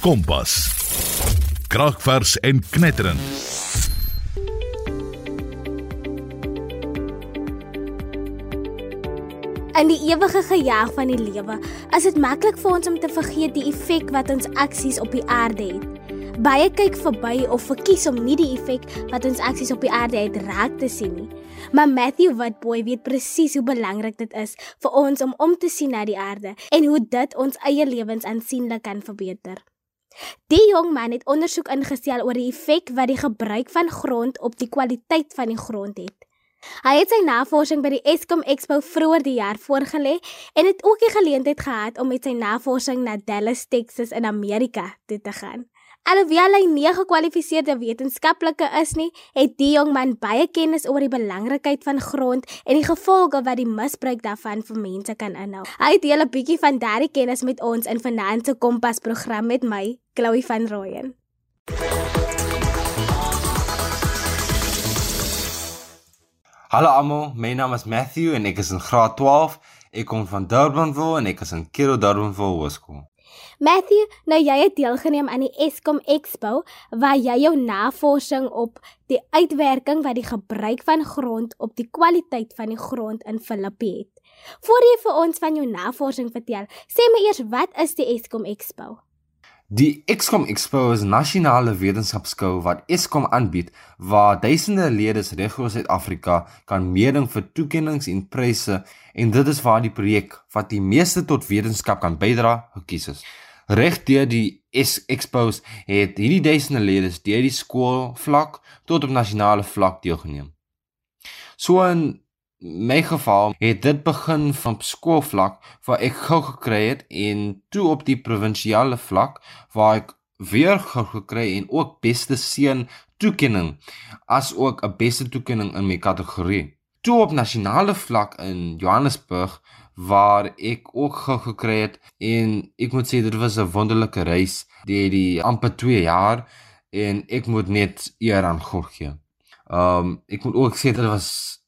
Kompas. Kragvers en knetterend. In die ewige gejaag van die lewe, is dit maklik vir ons om te vergeet die effek wat ons aksies op die aarde het. Baie kyk verby of verkies om nie die effek wat ons aksies op die aarde het raak te sien nie. Maar Matthew Witboy weet presies hoe belangrik dit is vir ons om om te sien na die aarde en hoe dit ons eie lewens aansienlik kan verbeter. Die jong man het ondersoek ingestel oor die effek wat die gebruik van grond op die kwaliteit van die grond het. Hy het sy navorsing by die Eskom Expo vroeër die jaar voorgelê en het ook die geleentheid gehad om met sy navorsing na Dallas, Texas in Amerika toe te gaan. Alhoewel hy nie gekwalifiseerde wetenskaplike is nie, het die jong man baie kennis oor die belangrikheid van grond en die gevolge wat die misbruik daarvan vir mense kan inhou. Hy deel 'n bietjie van daardie kennis met ons in Finansie Kompas program met my, Chloe van Rooyen. Hallo almal, my naam is Matthew en ek is in graad 12. Ek kom van Durbanville en ek is in Kiro Durbanville Hoërskool. Matthew, nou jy het deelgeneem aan die Eskom Expo waar jy jou navorsing op die uitwerking wat die gebruik van grond op die kwaliteit van die grond in Filippe het. Voordat jy vir ons van jou navorsing vertel, sê my eers wat is die Eskom Expo? Die Eskom Expo is 'n nasionale wetenskapskou wat Eskom aanbied waar duisende lede reg oor Suid-Afrika kan meeding vir toekenninge en pryse en dit is waar die projek wat die meeste tot wetenskap kan bydra gekies is. Regdeur die Expos het hierdie duisende lede deur die skool vlak tot op nasionale vlak deelgeneem. So in my geval het dit begin van skoolvlak waar ek gou gekry het en toe op die provinsiale vlak waar ek weer gou gekry en ook beste seun toekenning as ook 'n beste toekenning in my kategorie. Toe op nasionale vlak in Johannesburg waar ek ook gekry het en ek moet sê dit was 'n wonderlike reis deur die amper 2 jaar en ek moet net eer aan God gee. Um ek moet ook sê dit was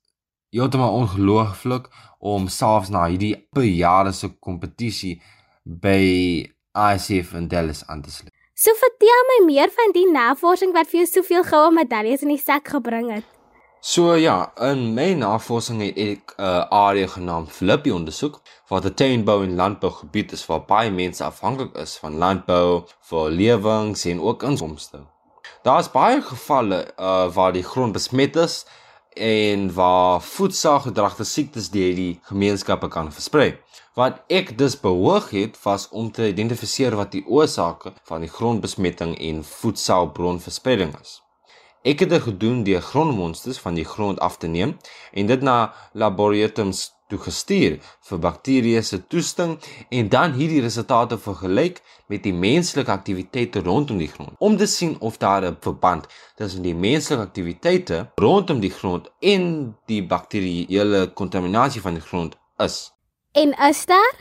heeltemal ongelooflik om selfs na hierdie jare se kompetisie by ICF in Dallas aan te sluit. So vertel my meer van die navorsing wat vir jou soveel goue medaljes in die sak gebring het. So ja, in my navorsing het ek 'n uh, area genaamd Flippy ondersoek wat 'n tuinbou en landbougebied is waar baie mense afhanklik is van landbou vir lewens en ook inkomste. Daar's baie gevalle uh, waar die grond besmet is en waar voedselgedragte siektes deur die gemeenskappe kan versprei. Wat ek dus behoog het was om te identifiseer wat die oorsake van die grondbesmetting en voedselbronverspreiding is. Ek het dit gedoen deur grondmonsters van die grond af te neem en dit na laboratoriums toe gestuur vir bakterieë se toesting en dan hierdie resultate vergelyk met die menslike aktiwiteite rondom die grond om te sien of daar 'n verband tussen die menslike aktiwiteite rondom die grond en die bakterieële kontaminasie van die grond is. En is daar?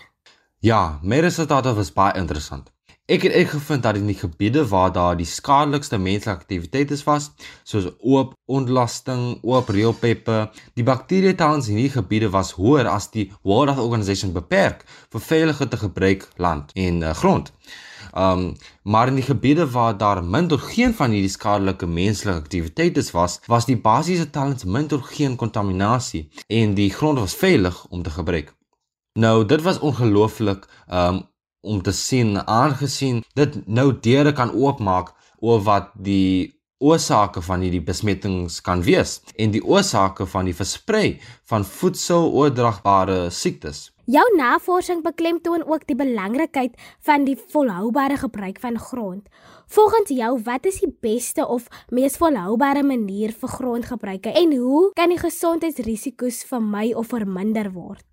Ja, my resultate was baie interessant. Ek het uitgevind dat in die gebiede waar daar die skadelikste menslike aktiwiteite was, soos oop ontlasting, oop reelpeppe, die bakterietallings in hierdie gebiede was hoër as die World Health Organization beperk vir veilige te gebruik land en uh, grond. Um maar in die gebiede waar daar min tot geen van hierdie skadelike menslike aktiwiteite was, was die basiese tallings min tot geen kontaminasie en die grond was veilig om te gebruik. Nou, dit was ongelooflik um om te sien aangesien dit nou deure kan oopmaak oor wat die oorsake van hierdie besmettings kan wees en die oorsake van die versprei van voedseloordraagbare siektes. Jou navorsing beklemtoon ook die belangrikheid van die volhoubare gebruik van grond. Volgens jou, wat is die beste of mees volhoubare manier vir grondgebruike en hoe kan die gesondheidsrisiko's vermy of verminder word?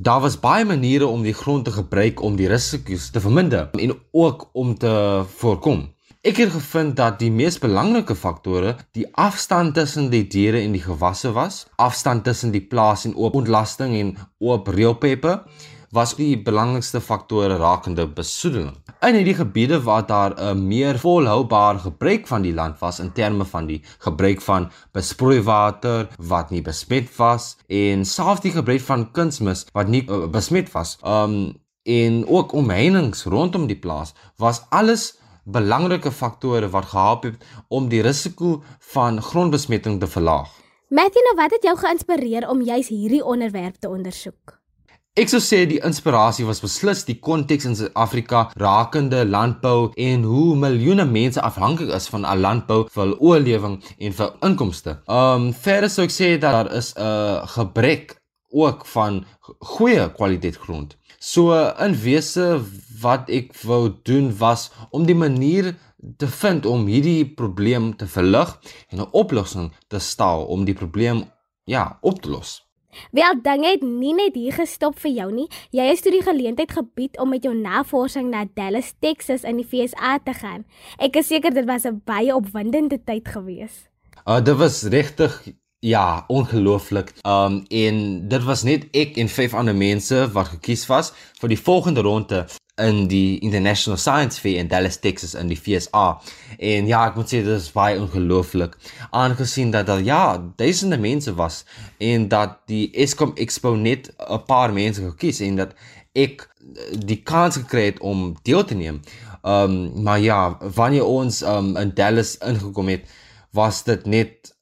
Daar was baie maniere om die grond te gebruik om die risiko's te verminder en ook om te voorkom. Ek het gevind dat die mees belangrike faktore die afstand tussen die diere en die gewasse was, afstand tussen die plaas en oop ontlasting en oop reelpeppe was die belangrikste faktore rakende besoedeling. In hierdie gebiede waar daar 'n meer volhoubare gebruik van die land was in terme van die gebruik van besproeiwater wat nie besmet was en selfs die gebruik van kunsmis wat nie uh, besmet was. Um en ook omheinings rondom die plaas was alles belangrike faktore wat gehelp het om die risiko van grondbesmetting te verlaag. Matthew, nou wat het jou geïnspireer om juis hierdie onderwerp te ondersoek? Ek sou sê die inspirasie was beslis die konteks in Suid-Afrika rakende landbou en hoe miljoene mense afhanklik is van 'n landbou vir hul oorlewing en vir inkomste. Um verder sou ek sê dat daar is 'n gebrek ook van goeie kwaliteit grond. So in wese wat ek wou doen was om die manier te vind om hierdie probleem te verlig en 'n oplossing te stel om die probleem ja, op te los. Wel, dinge het nie net hier gestop vir jou nie. Jy het toe die geleentheid gebied om met jou navorsing na Dallas, Texas in die FSA te gaan. Ek is seker dit was 'n baie opwindende tyd gewees. Uh dit was regtig ja, ongelooflik. Um en dit was net ek en vyf ander mense wat gekies was vir die volgende ronde in die International Science Fair in Dallas, Texas in die FSA. En ja, ek moet sê dit is baie ongelooflik aangesien dat daar ja, duisende mense was en dat die Eskom Expo net 'n paar mense gekies en dat ek die kans gekry het om deel te neem. Um maar ja, wanneer ons um in Dallas ingekom het, was dit net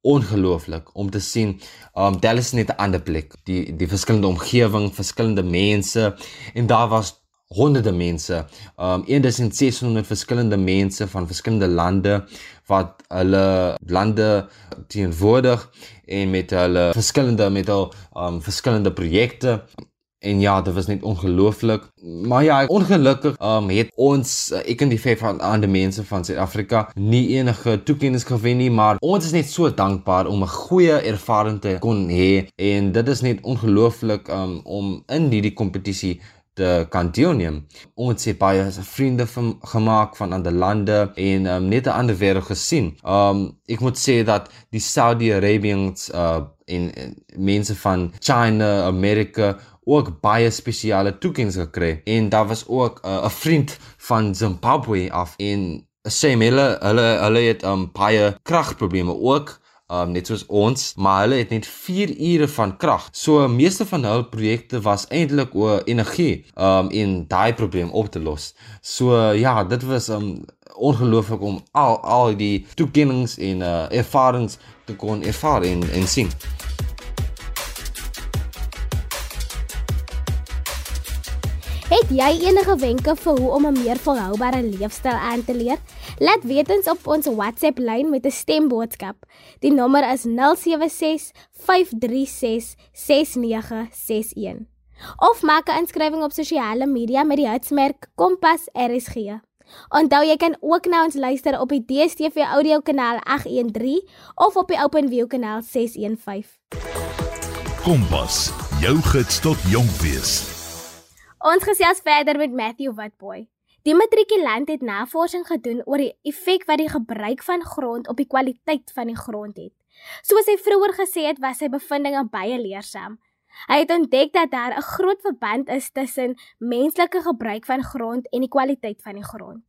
ongelooflik om te sien um Dallas net 'n ander plek. Die die verskillende omgewing verskillende mense en daar was honderde mense, um 1600 verskillende mense van verskillende lande wat hulle lande teenwoordig en met hulle verskillende met al um verskillende projekte en ja, dit was net ongelooflik. Maar ja, ongelukkig um het ons ek en die vyf ander mense van Suid-Afrika nie enige toekenning gewen nie, maar ons is net so dankbaar om 'n goeie ervaring te kon hê en dit is net ongelooflik um om in hierdie kompetisie te kan deelneem. Ons het baie vriende van, gemaak van ander lande en um, net 'n ander wêreld gesien. Um ek moet sê dat die Saudi-Arabians uh en, en mense van China, Amerika ook baie spesiale toekennings gekry en daar was ook uh, 'n vriend van Zimbabwe af en sê hulle hulle hulle het um baie kragprobleme ook um net soos ons, maar hulle het net 4 ure van krag. So meeste van hul projekte was eintlik oor energie um en daai probleem op te los. So ja, dit was um ongelooflik om al al die toekennings en uh ervarings te kon ervaar en en sien. Het jy enige wenke vir hoe om 'n meer volhoubare leefstyl aan te leer? Laat weet ons op ons WhatsApp lyn met 'n stemboodskap. Die nommer is 076 536 6961. Of maak 'n inskrywing op sosiale media met die hitsmerk Kompas RSG. Onthou jy kan ook na ons luister op die DStv audio kanaal 813 of op die OpenView kanaal 615. Kompas, jou gids tot jonk wees. Ons gesels verder met Matthew Witboy. Die matrikulant het navorsing gedoen oor die effek wat die gebruik van grond op die kwaliteit van die grond het. Soos hy vroeër gesê het, was sy bevindinge baie leersaam. Hy het ontdek dat daar 'n groot verband is tussen menslike gebruik van grond en die kwaliteit van die grond.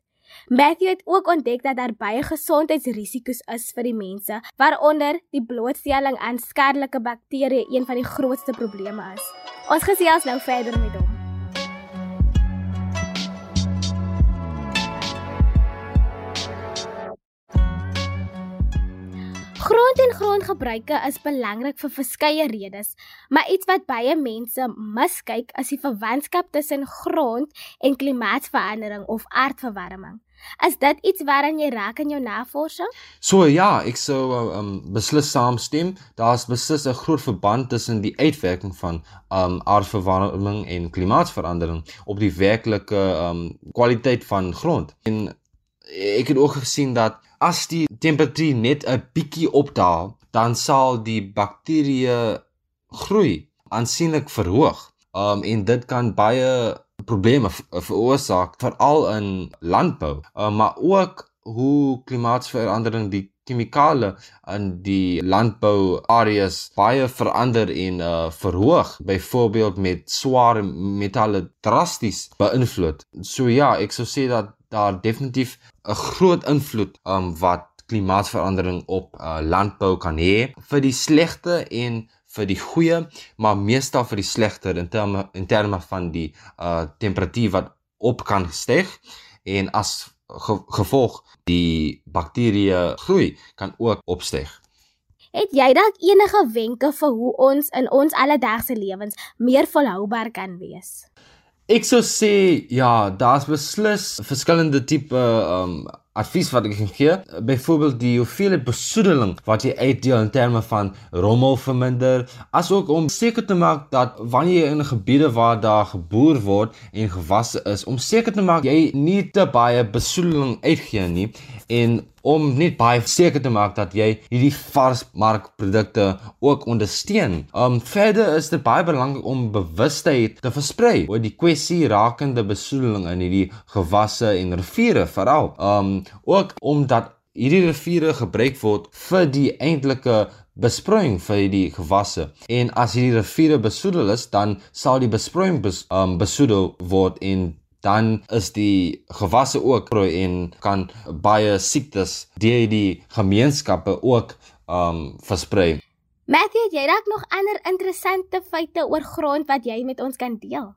Matthew het ook ontdek dat daar baie gesondheidsrisiko's is vir die mense, waaronder die blootstelling aan skadelike bakterieë een van die grootste probleme is. Ons gesels nou verder met hom. Grond en grondgebruike is belangrik vir verskeie redes, maar iets wat baie mense miskyk is die verwantskap tussen grond en klimaatsverandering of aardverwarming. Is dit iets waaraan jy raak in jou navorsing? So ja, ek sou um beslis saamstem. Daar's beslis 'n groot verband tussen die uitwerking van um aardverwarming en klimaatsverandering op die werklike um kwaliteit van grond. En ek het ook gesien dat as die temperatuur net 'n bietjie opdaal, dan sal die bakterieë groei aansienlik verhoog. Um en dit kan baie probleme veroorsaak veral in landbou. Um, maar ook hoe klimaatsverandering die chemikale in die landbouareas baie verander en uh verhoog byvoorbeeld met swaar metalle drasties beïnvloed. So ja, ek sou sê dat daar definitief 'n groot invloed um wat klimaatsverandering op uh, landbou kan hê vir die slegte en vir die goeie, maar meestal vir die slegter in terme in terme van die uh temperatuur wat op kan styg en as ge, gevolg die bakterieë groei kan ook opstyg. Het jy dalk enige wenke vir hoe ons in ons alledaagse lewens meer volhoubaar kan wees? Ek sou sê ja, daar's beslis verskillende tipe um advies wat ek kan gee. Byvoorbeeld die hoeveelheid besoedeling wat jy uitdeel in terme van rommel verminder, asook om seker te maak dat wanneer jy in gebiede waar daar geboer word en gewasse is, om seker te maak jy nie te baie besoedeling uitgee nie en om net baie seker te maak dat jy hierdie varsmarkprodukte ook ondersteun. Um verder is dit baie belangrik om bewustheid te versprei oor die kwessie rakende besoedeling in hierdie gewasse en riviere veral. Um ook omdat hierdie riviere gebruik word vir die eintlike besproeiing vir die gewasse. En as hierdie riviere besoedel is, dan sal die besproeiing bes, um besoedel word en dan is die gewasse ook prooi en kan baie siektes deur die gemeenskappe ook um versprei. Matthew, jy het nog ander interessante feite oor grond wat jy met ons kan deel?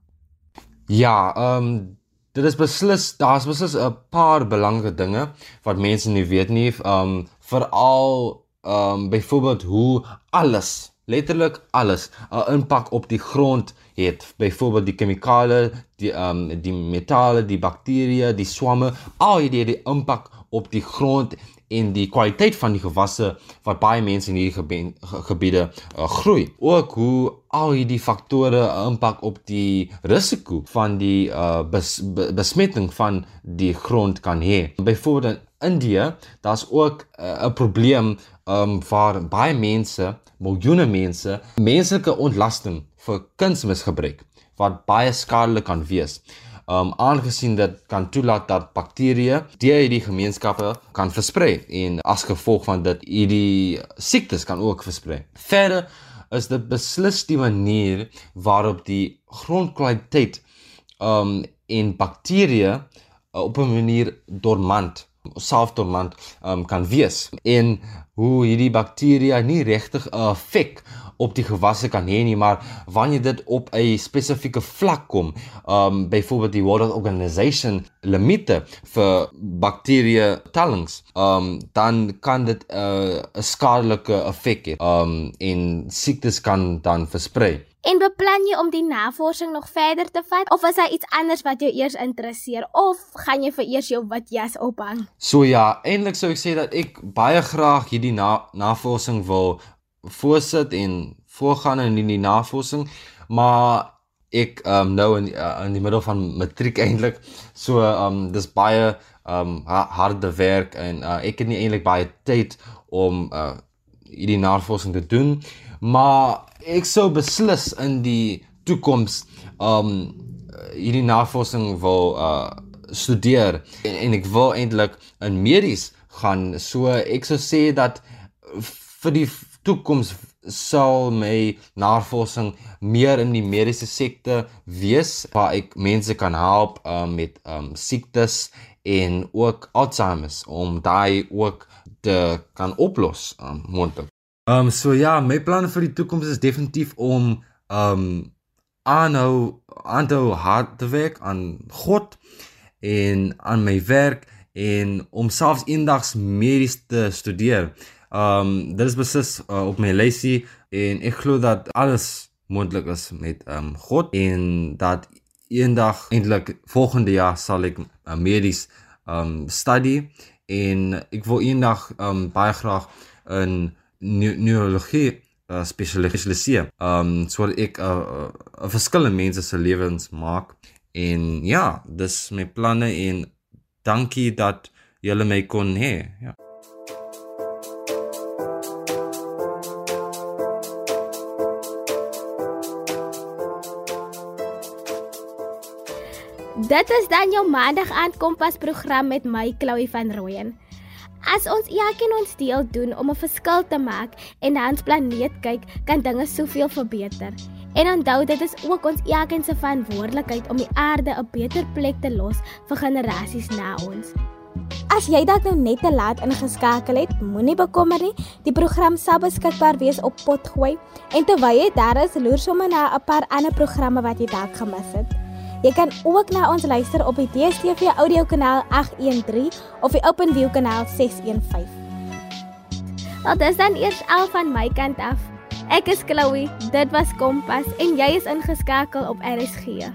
Ja, um dit is beslis daar's beslis 'n paar belangrike dinge wat mense nie weet nie, um veral um byvoorbeeld hoe alles letterlik alles 'n impak op die grond het. Byvoorbeeld die chemikale, die ehm um, die metale, die bakterieë, die swamme, al hierdie het die impak op die grond en die kwaliteit van die gewasse wat baie mense in hierdie gebied, gebiede uh, groei. Ook hoe al hierdie faktore 'n impak op die risiko van die uh, bes, be, besmetting van die grond kan hê. Byvoorbeeld in Indië, daar's ook uh, 'n uh, probleem um waar baie mense, miljoene mense, menslike ontlasting vir kunsmisgebruik wat baie skadelik kan wees. Um aangesien dit kan toelaat dat bakterieë deur hierdie gemeenskappe kan versprei en as gevolg van dit hierdie siektes kan ook versprei. Verder is dit beslis die manier waarop die grondkwaliteit um en bakterieë uh, op 'n manier dormant selfdormant um, kan wees. En hoe hierdie bakterieë nie regtig 'n effek op die gewasse kan hê nie maar wanneer dit op 'n spesifieke vlak kom um byvoorbeeld die World Organization limite vir bakterieë tellings um dan kan dit 'n uh, skadelike effek hê um en siektes kan dan versprei En beplan jy om die navorsing nog verder te vat of is daar iets anders wat jou eers interesseer of gaan jy vir eers jou wit jas ophang? So ja, eintlik sou ek sê dat ek baie graag hierdie na navorsing wil voorsit en voorgaan in die navorsing, maar ek um nou in uh, in die middel van matriek eintlik. So um dis baie um harde werk en uh, ek het nie eintlik baie tyd om uh hierdie navorsing te doen, maar ek sou beslis in die toekoms um hierdie navorsing wil uh studeer. En, en ek wil eintlik in medies gaan. So ek sou sê dat vir die toekoms sal my navorsing meer in die mediese sektor wees waar ek mense kan help um, met um siektes en ook Alzheimer om daai ook te kan oplos um, moontlik Ehm um, so ja, my planne vir die toekoms is definitief om ehm um, aanhou aanhou hard te werk aan God en aan my werk en om selfs eendags medies te studeer. Ehm um, dit is beslis uh, op my lysie en ek glo dat alles moontlik is met ehm um, God en dat eendag eintlik volgende jaar sal ek uh, medies ehm um, studie en ek wil eendag ehm um, baie graag in neurologie uh, spesialiseer. Um sodat ek 'n uh, uh, uh, verskillende mense se lewens maak en ja, dis my planne en dankie dat julle my kon hê. Ja. Dit is dan jou maandag aand kompas program met my Chloe van Rooyen. As ons elkeen ons deel doen om 'n verskil te maak en na ons planeet kyk, kan dinge soveel verbeter. En onthou dit is ook ons elkeen se verantwoordelikheid om die aarde 'n beter plek te los vir generasies na ons. As jy dalk nou net te laat ingeskakel het, moenie bekommer nie. Die program sal beskikbaar wees op Potgooi en terwyl jy daar is, loer sommer na 'n paar ander programme wat jy dalk gemis het. Jy kan ook na ons luister op die DStv audiokanaal 813 of die OpenView kanaal 615. Wel, dis dan eers al van my kant af. Ek is Chloe, dit was Kompas en jy is ingeskakel op RSG.